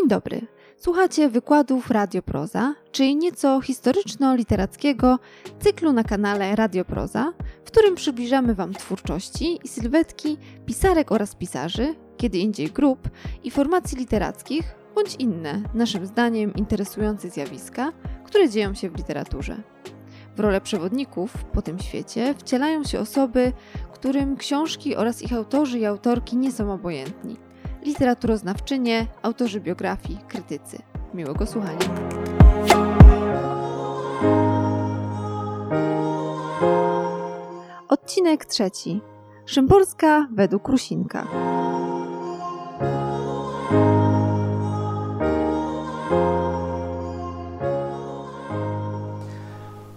Dzień dobry. Słuchacie wykładów Radioproza, czyli nieco historyczno-literackiego cyklu na kanale Radioproza, w którym przybliżamy Wam twórczości i sylwetki pisarek oraz pisarzy, kiedy indziej grup i formacji literackich, bądź inne, naszym zdaniem, interesujące zjawiska, które dzieją się w literaturze. W rolę przewodników po tym świecie wcielają się osoby, którym książki oraz ich autorzy i autorki nie są obojętni. Literaturoznawczynie, autorzy biografii, krytycy. Miłego słuchania. Odcinek trzeci. Szymborska według Rusinka.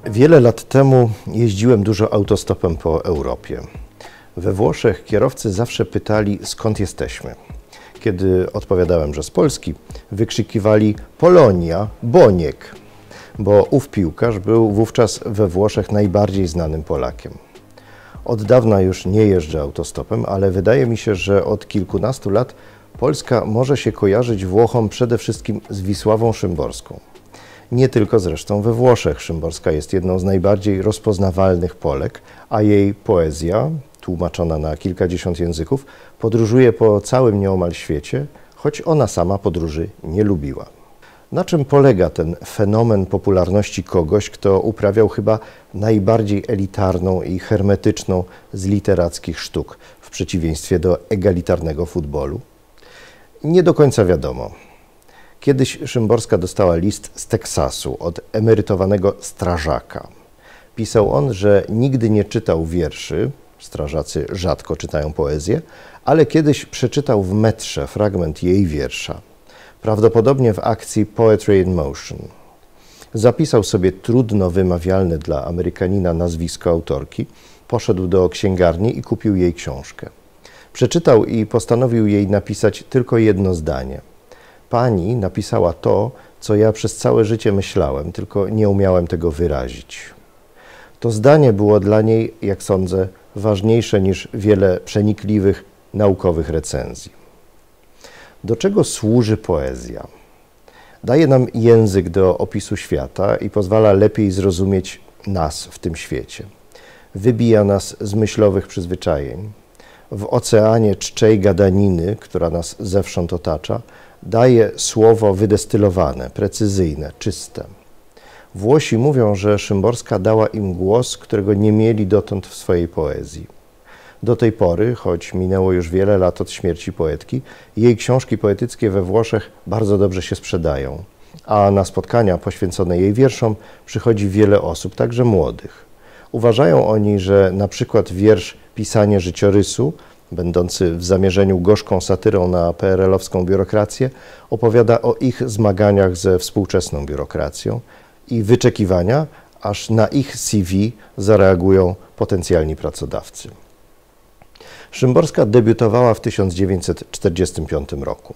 Wiele lat temu jeździłem dużo autostopem po Europie. We Włoszech kierowcy zawsze pytali, skąd jesteśmy. Kiedy odpowiadałem, że z Polski, wykrzykiwali Polonia, Boniek, bo ów piłkarz był wówczas we Włoszech najbardziej znanym Polakiem. Od dawna już nie jeżdżę autostopem, ale wydaje mi się, że od kilkunastu lat Polska może się kojarzyć Włochom przede wszystkim z Wisławą Szymborską. Nie tylko zresztą we Włoszech Szymborska jest jedną z najbardziej rozpoznawalnych Polek, a jej poezja, tłumaczona na kilkadziesiąt języków, podróżuje po całym nieomal świecie, choć ona sama podróży nie lubiła. Na czym polega ten fenomen popularności kogoś, kto uprawiał chyba najbardziej elitarną i hermetyczną z literackich sztuk, w przeciwieństwie do egalitarnego futbolu? Nie do końca wiadomo. Kiedyś Szymborska dostała list z Teksasu od emerytowanego strażaka. Pisał on, że nigdy nie czytał wierszy, strażacy rzadko czytają poezję, ale kiedyś przeczytał w metrze fragment jej wiersza, prawdopodobnie w akcji Poetry in Motion. Zapisał sobie trudno wymawialne dla Amerykanina nazwisko autorki, poszedł do księgarni i kupił jej książkę. Przeczytał i postanowił jej napisać tylko jedno zdanie. Pani napisała to, co ja przez całe życie myślałem, tylko nie umiałem tego wyrazić. To zdanie było dla niej, jak sądzę, ważniejsze niż wiele przenikliwych naukowych recenzji. Do czego służy poezja? Daje nam język do opisu świata i pozwala lepiej zrozumieć nas w tym świecie. Wybija nas z myślowych przyzwyczajeń. W oceanie czczej gadaniny, która nas zewsząd otacza, daje słowo wydestylowane, precyzyjne, czyste. Włosi mówią, że Szymborska dała im głos, którego nie mieli dotąd w swojej poezji. Do tej pory, choć minęło już wiele lat od śmierci poetki, jej książki poetyckie we Włoszech bardzo dobrze się sprzedają, a na spotkania poświęcone jej wierszom przychodzi wiele osób, także młodych. Uważają oni, że na przykład wiersz Pisanie życiorysu, będący w zamierzeniu gorzką satyrą na PRL-owską biurokrację, opowiada o ich zmaganiach ze współczesną biurokracją i wyczekiwania, aż na ich CV zareagują potencjalni pracodawcy. Szymborska debiutowała w 1945 roku.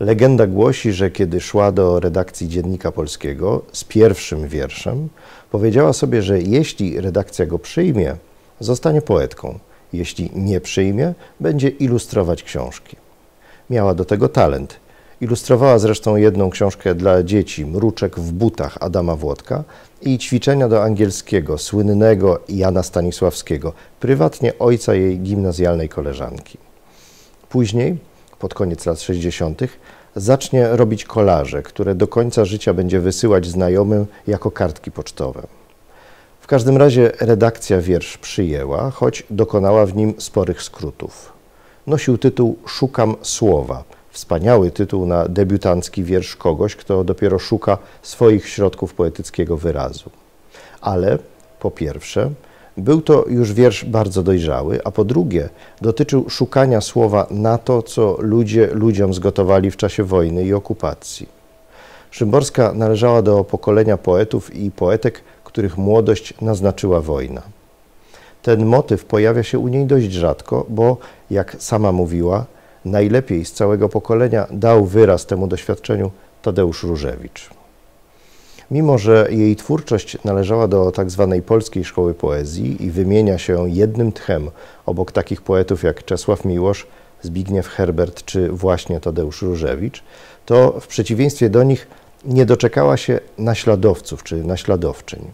Legenda głosi, że kiedy szła do redakcji Dziennika Polskiego z pierwszym wierszem, powiedziała sobie, że jeśli redakcja go przyjmie, zostanie poetką. Jeśli nie przyjmie, będzie ilustrować książki. Miała do tego talent. Ilustrowała zresztą jedną książkę dla dzieci, Mruczek w butach Adama Włodka i ćwiczenia do angielskiego słynnego Jana Stanisławskiego, prywatnie ojca jej gimnazjalnej koleżanki. Później, pod koniec lat 60., zacznie robić kolaże, które do końca życia będzie wysyłać znajomym jako kartki pocztowe. W każdym razie redakcja wiersz przyjęła, choć dokonała w nim sporych skrótów. Nosił tytuł Szukam słowa. Wspaniały tytuł na debiutancki wiersz kogoś, kto dopiero szuka swoich środków poetyckiego wyrazu. Ale po pierwsze, był to już wiersz bardzo dojrzały, a po drugie, dotyczył szukania słowa na to, co ludzie ludziom zgotowali w czasie wojny i okupacji. Szymborska należała do pokolenia poetów i poetek, których młodość naznaczyła wojna. Ten motyw pojawia się u niej dość rzadko, bo, jak sama mówiła, najlepiej z całego pokolenia dał wyraz temu doświadczeniu Tadeusz Różewicz. Mimo, że jej twórczość należała do tzw. Tak polskiej szkoły poezji i wymienia się jednym tchem obok takich poetów jak Czesław Miłosz, Zbigniew Herbert czy właśnie Tadeusz Różewicz, to w przeciwieństwie do nich nie doczekała się naśladowców czy naśladowczyń.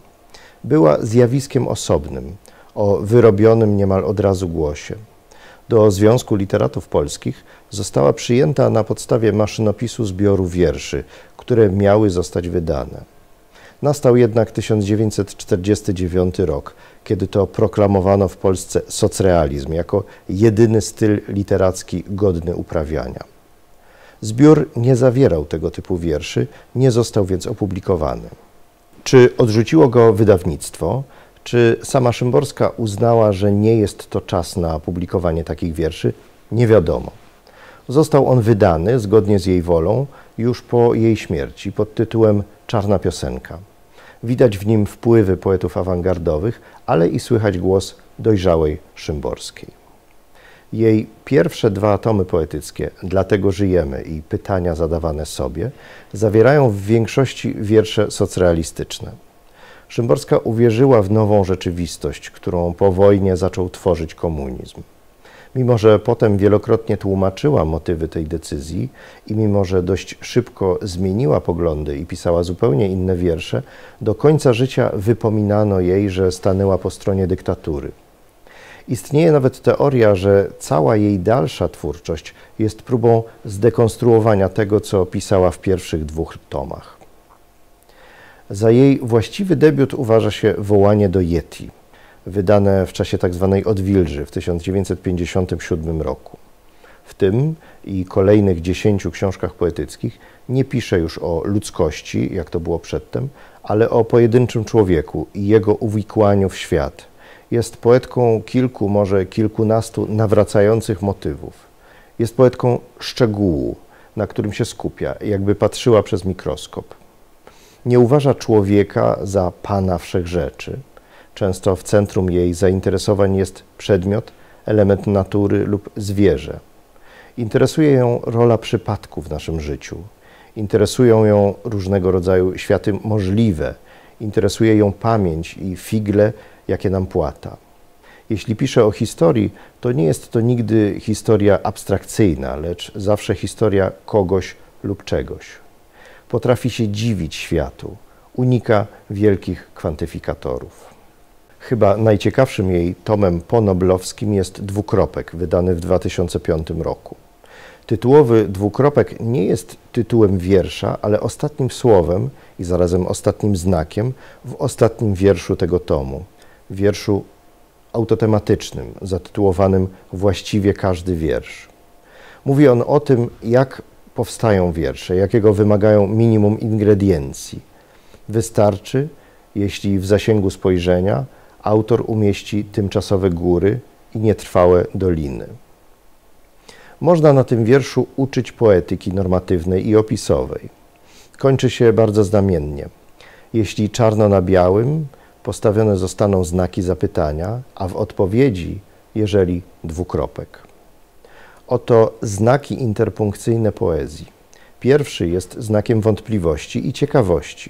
Była zjawiskiem osobnym, o wyrobionym niemal od razu głosie. Do Związku Literatów Polskich została przyjęta na podstawie maszynopisu zbioru wierszy, które miały zostać wydane. Nastał jednak 1949 rok, kiedy to proklamowano w Polsce socrealizm jako jedyny styl literacki godny uprawiania. Zbiór nie zawierał tego typu wierszy, nie został więc opublikowany. Czy odrzuciło go wydawnictwo? Czy sama Szymborska uznała, że nie jest to czas na publikowanie takich wierszy? Nie wiadomo. Został on wydany zgodnie z jej wolą już po jej śmierci pod tytułem Czarna piosenka. Widać w nim wpływy poetów awangardowych, ale i słychać głos dojrzałej Szymborskiej. Jej pierwsze dwa tomy poetyckie, Dlatego żyjemy i Pytania zadawane sobie, zawierają w większości wiersze socrealistyczne. Szymborska uwierzyła w nową rzeczywistość, którą po wojnie zaczął tworzyć komunizm. Mimo, że potem wielokrotnie tłumaczyła motywy tej decyzji i mimo, że dość szybko zmieniła poglądy i pisała zupełnie inne wiersze, do końca życia wypominano jej, że stanęła po stronie dyktatury. Istnieje nawet teoria, że cała jej dalsza twórczość jest próbą zdekonstruowania tego, co pisała w pierwszych dwóch tomach. Za jej właściwy debiut uważa się Wołanie do Yeti, wydane w czasie tzw. Tak odwilży w 1957 roku. W tym i kolejnych dziesięciu książkach poetyckich nie pisze już o ludzkości, jak to było przedtem, ale o pojedynczym człowieku i jego uwikłaniu w świat. Jest poetką kilku, może kilkunastu nawracających motywów. Jest poetką szczegółu, na którym się skupia, jakby patrzyła przez mikroskop nie uważa człowieka za pana wszechrzeczy. Często w centrum jej zainteresowań jest przedmiot, element natury lub zwierzę. Interesuje ją rola przypadku w naszym życiu. Interesują ją różnego rodzaju światy możliwe. Interesuje ją pamięć i figle, jakie nam płata. Jeśli pisze o historii, to nie jest to nigdy historia abstrakcyjna, lecz zawsze historia kogoś lub czegoś potrafi się dziwić światu, unika wielkich kwantyfikatorów. Chyba najciekawszym jej tomem ponoblowskim jest Dwukropek, wydany w 2005 roku. Tytułowy Dwukropek nie jest tytułem wiersza, ale ostatnim słowem i zarazem ostatnim znakiem w ostatnim wierszu tego tomu. Wierszu autotematycznym, zatytułowanym Właściwie każdy wiersz. Mówi on o tym, jak powstają wiersze, jakiego wymagają minimum ingrediencji. Wystarczy, jeśli w zasięgu spojrzenia autor umieści tymczasowe góry i nietrwałe doliny. Można na tym wierszu uczyć poetyki normatywnej i opisowej. Kończy się bardzo znamiennie. Jeśli czarno na białym, postawione zostaną znaki zapytania, a w odpowiedzi, jeżeli dwukropek. Oto znaki interpunkcyjne poezji. Pierwszy jest znakiem wątpliwości i ciekawości.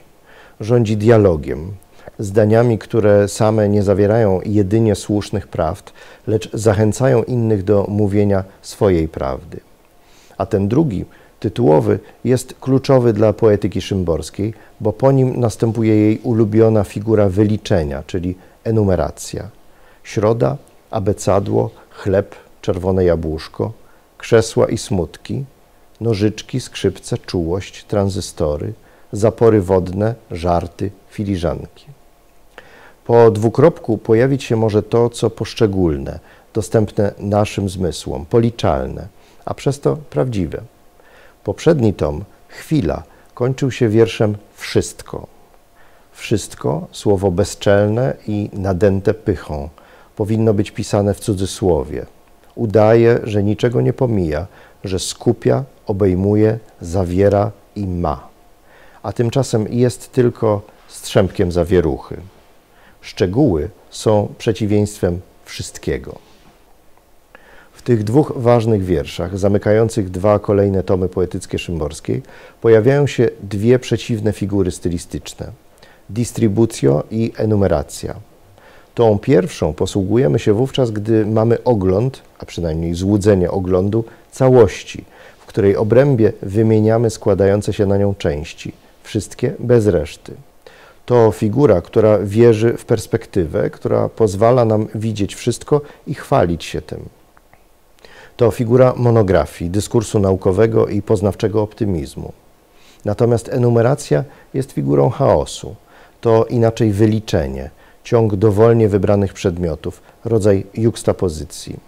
Rządzi dialogiem, zdaniami, które same nie zawierają jedynie słusznych prawd, lecz zachęcają innych do mówienia swojej prawdy. A ten drugi, tytułowy, jest kluczowy dla poetyki szymborskiej, bo po nim następuje jej ulubiona figura wyliczenia, czyli enumeracja. Środa, abecadło, chleb, czerwone jabłuszko, krzesła i smutki, nożyczki, skrzypce, czułość, tranzystory, zapory wodne, żarty, filiżanki. Po dwukropku pojawić się może to, co poszczególne, dostępne naszym zmysłom, policzalne, a przez to prawdziwe. Poprzedni tom, Chwila, kończył się wierszem Wszystko. Wszystko, słowo bezczelne i nadęte pychą, powinno być pisane w cudzysłowie udaje, że niczego nie pomija, że skupia, obejmuje, zawiera i ma. A tymczasem jest tylko strzępkiem zawieruchy. Szczegóły są przeciwieństwem wszystkiego. W tych dwóch ważnych wierszach, zamykających dwa kolejne tomy poetyckie Szymborskiej, pojawiają się dwie przeciwne figury stylistyczne: distribucjo i enumeracja. Tą pierwszą posługujemy się wówczas, gdy mamy ogląd, a przynajmniej złudzenie oglądu, całości, w której obrębie wymieniamy składające się na nią części, wszystkie bez reszty. To figura, która wierzy w perspektywę, która pozwala nam widzieć wszystko i chwalić się tym. To figura monografii, dyskursu naukowego i poznawczego optymizmu. Natomiast enumeracja jest figurą chaosu. To inaczej wyliczenie, ciąg dowolnie wybranych przedmiotów, rodzaj juxtapozycji.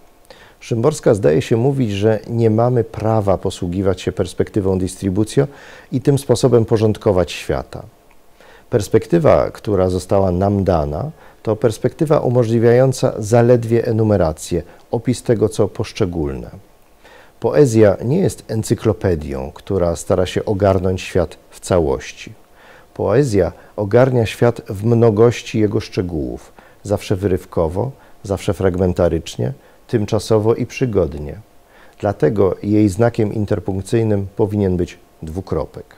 Szymborska zdaje się mówić, że nie mamy prawa posługiwać się perspektywą dystrybucją i tym sposobem porządkować świata. Perspektywa, która została nam dana, to perspektywa umożliwiająca zaledwie enumerację, opis tego, co poszczególne. Poezja nie jest encyklopedią, która stara się ogarnąć świat w całości. Poezja ogarnia świat w mnogości jego szczegółów, zawsze wyrywkowo, zawsze fragmentarycznie, tymczasowo i przygodnie. Dlatego jej znakiem interpunkcyjnym powinien być dwukropek.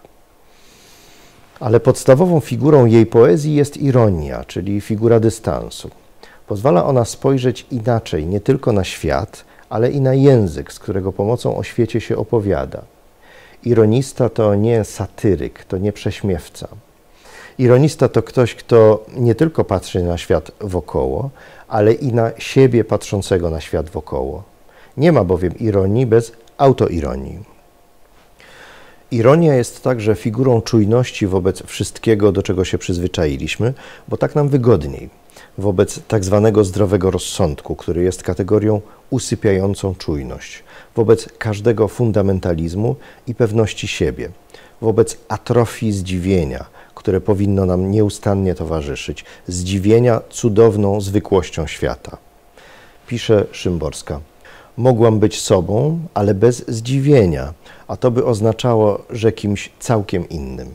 Ale podstawową figurą jej poezji jest ironia, czyli figura dystansu. Pozwala ona spojrzeć inaczej nie tylko na świat, ale i na język, z którego pomocą o świecie się opowiada. Ironista to nie satyryk, to nie prześmiewca. Ironista to ktoś, kto nie tylko patrzy na świat wokoło, ale i na siebie patrzącego na świat wokoło. Nie ma bowiem ironii bez autoironii. Ironia jest także figurą czujności wobec wszystkiego, do czego się przyzwyczailiśmy, bo tak nam wygodniej, wobec tak zwanego zdrowego rozsądku, który jest kategorią usypiającą czujność, wobec każdego fundamentalizmu i pewności siebie, wobec atrofii zdziwienia, które powinno nam nieustannie towarzyszyć, zdziwienia cudowną zwykłością świata. Pisze Szymborska. Mogłam być sobą, ale bez zdziwienia, a to by oznaczało, że kimś całkiem innym.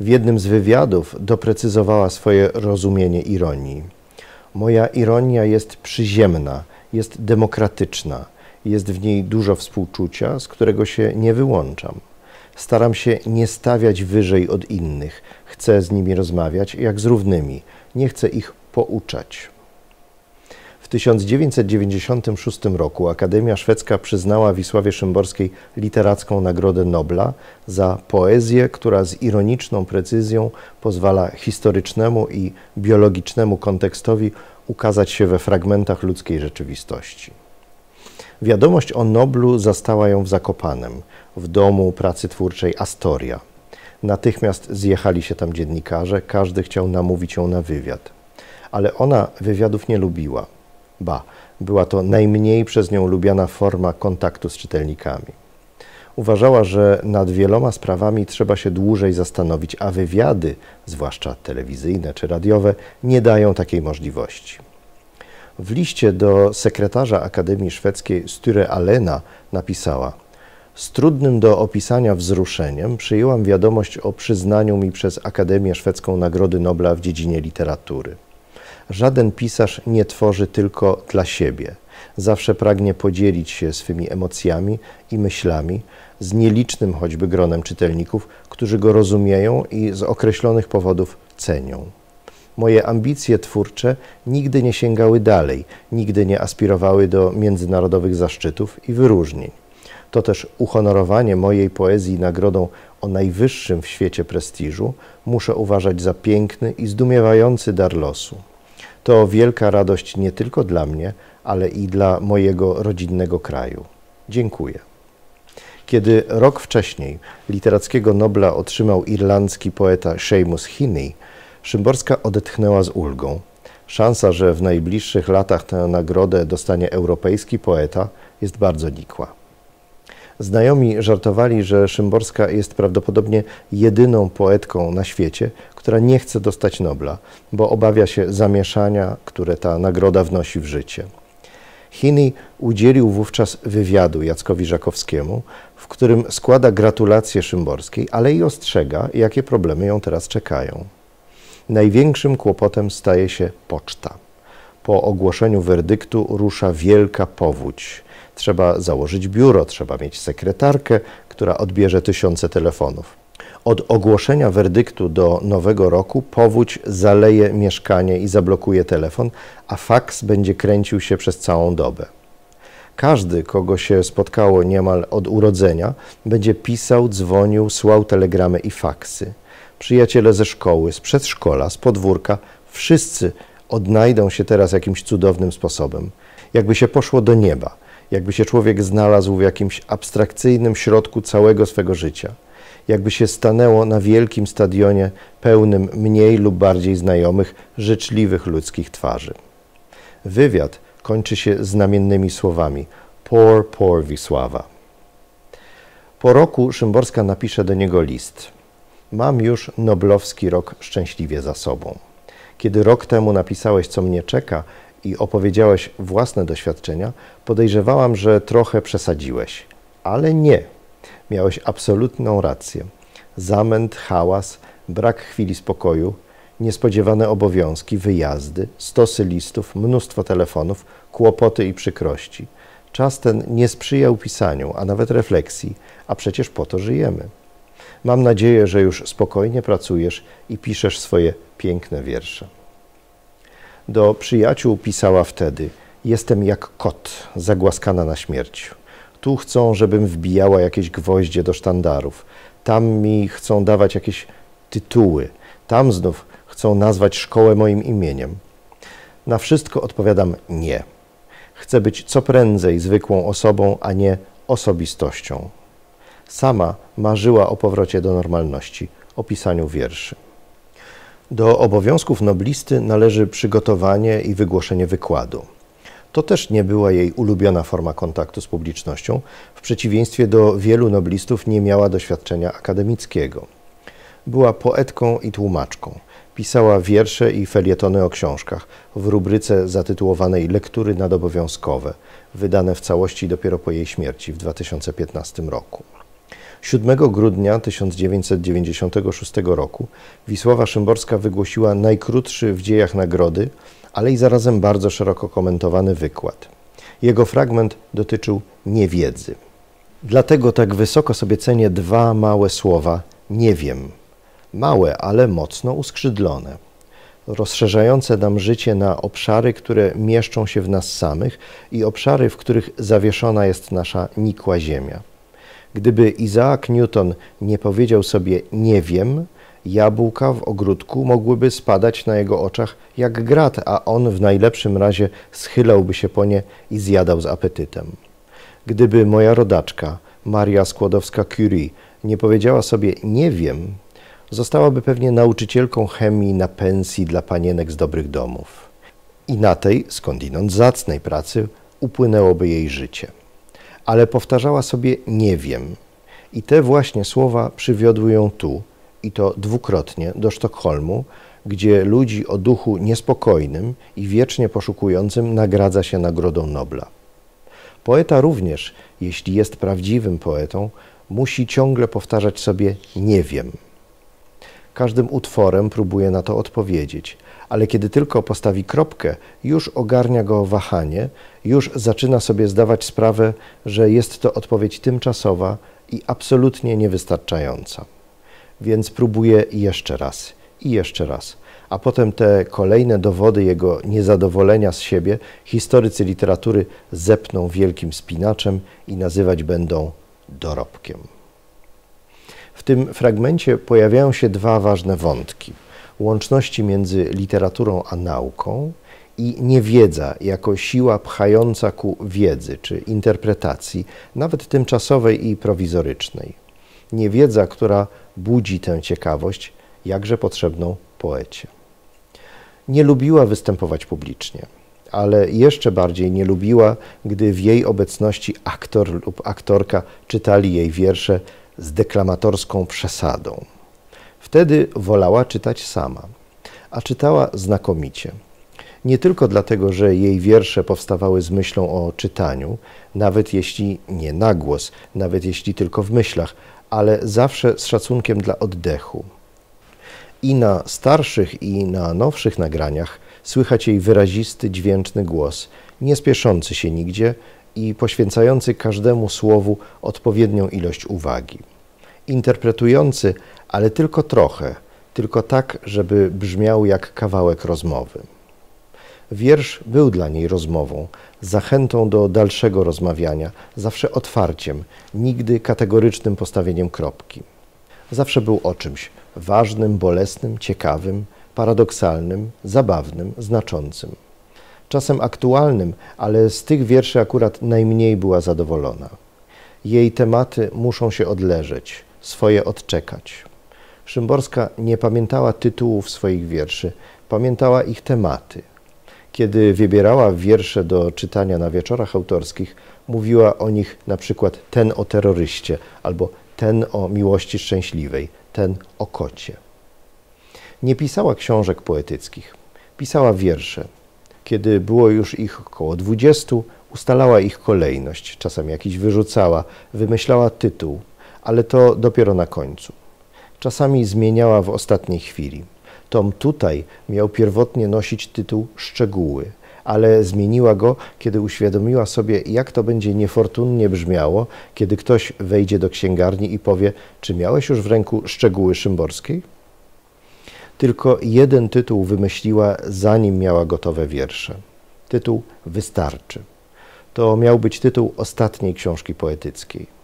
W jednym z wywiadów doprecyzowała swoje rozumienie ironii. Moja ironia jest przyziemna, jest demokratyczna, jest w niej dużo współczucia, z którego się nie wyłączam. Staram się nie stawiać wyżej od innych, chcę z nimi rozmawiać jak z równymi, nie chcę ich pouczać. 1996 roku Akademia Szwedzka przyznała Wisławie Szymborskiej literacką Nagrodę Nobla za poezję, która z ironiczną precyzją pozwala historycznemu i biologicznemu kontekstowi ukazać się we fragmentach ludzkiej rzeczywistości. Wiadomość o Noblu zastała ją w Zakopanem, w domu pracy twórczej Astoria. Natychmiast zjechali się tam dziennikarze, każdy chciał namówić ją na wywiad. Ale ona wywiadów nie lubiła. Ba, była to najmniej przez nią lubiana forma kontaktu z czytelnikami. Uważała, że nad wieloma sprawami trzeba się dłużej zastanowić, a wywiady, zwłaszcza telewizyjne czy radiowe, nie dają takiej możliwości. W liście do sekretarza Akademii Szwedzkiej Sture Alena napisała Z trudnym do opisania wzruszeniem przyjęłam wiadomość o przyznaniu mi przez Akademię Szwedzką Nagrody Nobla w dziedzinie literatury. Żaden pisarz nie tworzy tylko dla siebie. Zawsze pragnie podzielić się swymi emocjami i myślami z nielicznym choćby gronem czytelników, którzy go rozumieją i z określonych powodów cenią. Moje ambicje twórcze nigdy nie sięgały dalej, nigdy nie aspirowały do międzynarodowych zaszczytów i wyróżnień. To też uhonorowanie mojej poezji nagrodą o najwyższym w świecie prestiżu muszę uważać za piękny i zdumiewający dar losu. To wielka radość nie tylko dla mnie, ale i dla mojego rodzinnego kraju. Dziękuję. Kiedy rok wcześniej literackiego Nobla otrzymał irlandzki poeta Seamus Heaney, Szymborska odetchnęła z ulgą. Szansa, że w najbliższych latach tę nagrodę dostanie europejski poeta, jest bardzo nikła. Znajomi żartowali, że Szymborska jest prawdopodobnie jedyną poetką na świecie, która nie chce dostać Nobla, bo obawia się zamieszania, które ta nagroda wnosi w życie. Heaney udzielił wówczas wywiadu Jackowi Żakowskiemu, w którym składa gratulacje Szymborskiej, ale i ostrzega, jakie problemy ją teraz czekają. Największym kłopotem staje się poczta. Po ogłoszeniu werdyktu rusza wielka powódź. Trzeba założyć biuro, trzeba mieć sekretarkę, która odbierze tysiące telefonów. Od ogłoszenia werdyktu do nowego roku powódź zaleje mieszkanie i zablokuje telefon, a faks będzie kręcił się przez całą dobę. Każdy, kogo się spotkało niemal od urodzenia, będzie pisał, dzwonił, słał telegramy i faksy. Przyjaciele ze szkoły, z przedszkola, z podwórka, wszyscy odnajdą się teraz jakimś cudownym sposobem. Jakby się poszło do nieba, jakby się człowiek znalazł w jakimś abstrakcyjnym środku całego swego życia jakby się stanęło na wielkim stadionie pełnym mniej lub bardziej znajomych, życzliwych ludzkich twarzy. Wywiad kończy się znamiennymi słowami Poor, poor Wisława. Po roku Szymborska napisze do niego list. Mam już noblowski rok szczęśliwie za sobą. Kiedy rok temu napisałeś, co mnie czeka i opowiedziałeś własne doświadczenia, podejrzewałam, że trochę przesadziłeś. Ale nie, Miałeś absolutną rację. Zamęt, hałas, brak chwili spokoju, niespodziewane obowiązki, wyjazdy, stosy listów, mnóstwo telefonów, kłopoty i przykrości. Czas ten nie sprzyjał pisaniu, a nawet refleksji, a przecież po to żyjemy. Mam nadzieję, że już spokojnie pracujesz i piszesz swoje piękne wiersze. Do przyjaciół pisała wtedy: Jestem jak kot, zagłaskana na śmierć. Tu chcą, żebym wbijała jakieś gwoździe do sztandarów. Tam mi chcą dawać jakieś tytuły. Tam znów chcą nazwać szkołę moim imieniem. Na wszystko odpowiadam nie. Chcę być co prędzej zwykłą osobą, a nie osobistością. Sama marzyła o powrocie do normalności, o pisaniu wierszy. Do obowiązków noblisty należy przygotowanie i wygłoszenie wykładu. To też nie była jej ulubiona forma kontaktu z publicznością. W przeciwieństwie do wielu noblistów nie miała doświadczenia akademickiego. Była poetką i tłumaczką. Pisała wiersze i felietony o książkach w rubryce zatytułowanej Lektury nadobowiązkowe, wydane w całości dopiero po jej śmierci w 2015 roku. 7 grudnia 1996 roku Wisława Szymborska wygłosiła najkrótszy w dziejach nagrody ale i zarazem bardzo szeroko komentowany wykład. Jego fragment dotyczył niewiedzy. Dlatego tak wysoko sobie cenię dwa małe słowa nie wiem. Małe, ale mocno uskrzydlone. Rozszerzające nam życie na obszary, które mieszczą się w nas samych i obszary, w których zawieszona jest nasza nikła ziemia. Gdyby Isaac Newton nie powiedział sobie nie wiem, Jabłka w ogródku mogłyby spadać na jego oczach jak grat, a on w najlepszym razie schylałby się po nie i zjadał z apetytem. Gdyby moja rodaczka, Maria Skłodowska-Curie, nie powiedziała sobie nie wiem, zostałaby pewnie nauczycielką chemii na pensji dla panienek z dobrych domów. I na tej, skądinąd zacnej pracy, upłynęłoby jej życie. Ale powtarzała sobie nie wiem. I te właśnie słowa przywiodły ją tu, i to dwukrotnie do Sztokholmu, gdzie ludzi o duchu niespokojnym i wiecznie poszukującym nagradza się Nagrodą Nobla. Poeta również, jeśli jest prawdziwym poetą, musi ciągle powtarzać sobie nie wiem. Każdym utworem próbuje na to odpowiedzieć, ale kiedy tylko postawi kropkę, już ogarnia go wahanie, już zaczyna sobie zdawać sprawę, że jest to odpowiedź tymczasowa i absolutnie niewystarczająca więc próbuje jeszcze raz i jeszcze raz. A potem te kolejne dowody jego niezadowolenia z siebie historycy literatury zepną wielkim spinaczem i nazywać będą dorobkiem. W tym fragmencie pojawiają się dwa ważne wątki: łączności między literaturą a nauką i niewiedza jako siła pchająca ku wiedzy czy interpretacji, nawet tymczasowej i prowizorycznej. Niewiedza, która budzi tę ciekawość, jakże potrzebną poecie. Nie lubiła występować publicznie, ale jeszcze bardziej nie lubiła, gdy w jej obecności aktor lub aktorka czytali jej wiersze z deklamatorską przesadą. Wtedy wolała czytać sama, a czytała znakomicie. Nie tylko dlatego, że jej wiersze powstawały z myślą o czytaniu, nawet jeśli nie na głos, nawet jeśli tylko w myślach, ale zawsze z szacunkiem dla oddechu. I na starszych, i na nowszych nagraniach słychać jej wyrazisty, dźwięczny głos, nie spieszący się nigdzie i poświęcający każdemu słowu odpowiednią ilość uwagi. interpretujący, ale tylko trochę, tylko tak, żeby brzmiał jak kawałek rozmowy. Wiersz był dla niej rozmową, zachętą do dalszego rozmawiania, zawsze otwarciem, nigdy kategorycznym postawieniem kropki. Zawsze był o czymś ważnym, bolesnym, ciekawym, paradoksalnym, zabawnym, znaczącym. Czasem aktualnym, ale z tych wierszy akurat najmniej była zadowolona. Jej tematy muszą się odleżeć, swoje odczekać. Szymborska nie pamiętała tytułów swoich wierszy, pamiętała ich tematy. Kiedy wybierała wiersze do czytania na wieczorach autorskich, mówiła o nich na przykład ten o terroryście albo ten o miłości szczęśliwej, ten o kocie. Nie pisała książek poetyckich, pisała wiersze. Kiedy było już ich około dwudziestu, ustalała ich kolejność, czasem jakiś wyrzucała, wymyślała tytuł, ale to dopiero na końcu. Czasami zmieniała w ostatniej chwili. Tom tutaj miał pierwotnie nosić tytuł Szczegóły, ale zmieniła go, kiedy uświadomiła sobie, jak to będzie niefortunnie brzmiało, kiedy ktoś wejdzie do księgarni i powie: Czy miałeś już w ręku szczegóły szymborskiej? Tylko jeden tytuł wymyśliła, zanim miała gotowe wiersze. Tytuł Wystarczy. To miał być tytuł ostatniej książki poetyckiej.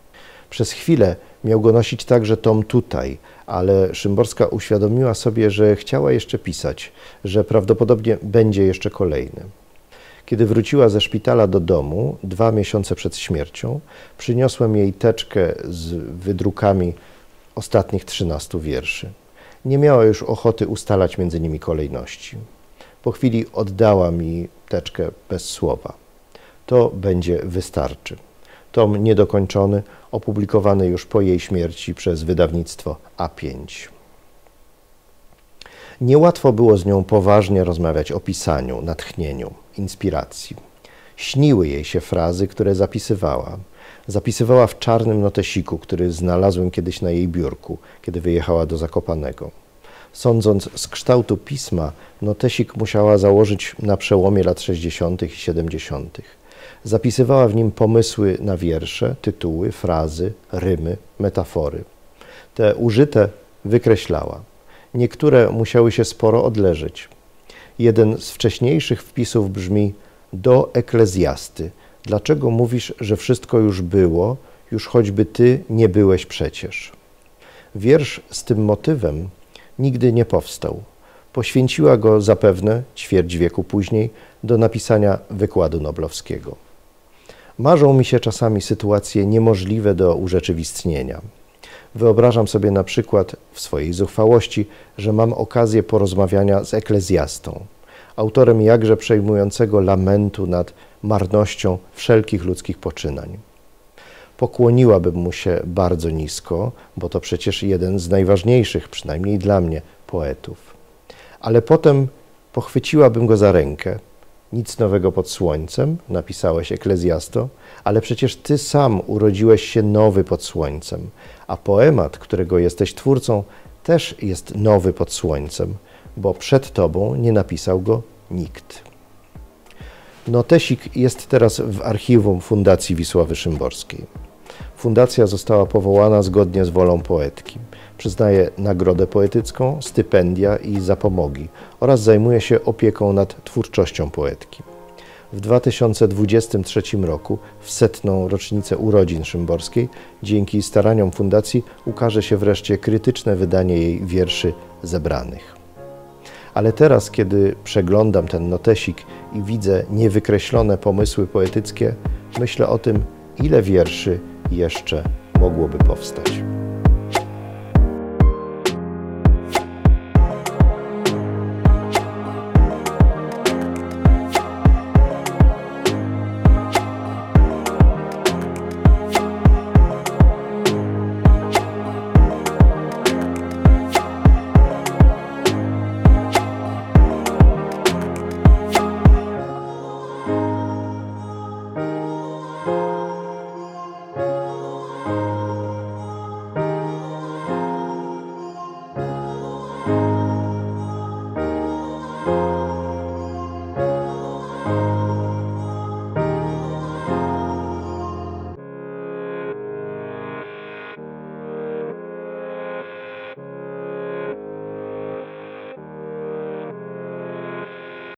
Przez chwilę miał go nosić także tom tutaj, ale Szymborska uświadomiła sobie, że chciała jeszcze pisać, że prawdopodobnie będzie jeszcze kolejny. Kiedy wróciła ze szpitala do domu, dwa miesiące przed śmiercią, przyniosłem jej teczkę z wydrukami ostatnich trzynastu wierszy. Nie miała już ochoty ustalać między nimi kolejności. Po chwili oddała mi teczkę bez słowa. To będzie wystarczy. Tom niedokończony, opublikowany już po jej śmierci przez wydawnictwo A5. Niełatwo było z nią poważnie rozmawiać o pisaniu, natchnieniu, inspiracji. Śniły jej się frazy, które zapisywała. Zapisywała w czarnym notesiku, który znalazłem kiedyś na jej biurku, kiedy wyjechała do Zakopanego. Sądząc z kształtu pisma, notesik musiała założyć na przełomie lat 60. i 70. Zapisywała w nim pomysły na wiersze, tytuły, frazy, rymy, metafory. Te użyte wykreślała. Niektóre musiały się sporo odleżeć. Jeden z wcześniejszych wpisów brzmi do eklezjasty. Dlaczego mówisz, że wszystko już było, już choćby ty nie byłeś przecież? Wiersz z tym motywem nigdy nie powstał. Poświęciła go zapewne, ćwierć wieku później, do napisania wykładu noblowskiego. Marzą mi się czasami sytuacje niemożliwe do urzeczywistnienia. Wyobrażam sobie na przykład w swojej zuchwałości, że mam okazję porozmawiania z eklezjastą, autorem jakże przejmującego lamentu nad marnością wszelkich ludzkich poczynań. Pokłoniłabym mu się bardzo nisko, bo to przecież jeden z najważniejszych, przynajmniej dla mnie, poetów. Ale potem pochwyciłabym go za rękę. Nic nowego pod słońcem, napisałeś Eklezjasto, ale przecież ty sam urodziłeś się nowy pod słońcem, a poemat, którego jesteś twórcą, też jest nowy pod słońcem, bo przed tobą nie napisał go nikt. Notesik jest teraz w archiwum Fundacji Wisławy Szymborskiej. Fundacja została powołana zgodnie z wolą poetki. Przyznaje nagrodę poetycką, stypendia i zapomogi oraz zajmuje się opieką nad twórczością poetki. W 2023 roku, w setną rocznicę urodzin Szymborskiej, dzięki staraniom Fundacji ukaże się wreszcie krytyczne wydanie jej wierszy zebranych. Ale teraz, kiedy przeglądam ten notesik i widzę niewykreślone pomysły poetyckie, myślę o tym, ile wierszy jeszcze mogłoby powstać.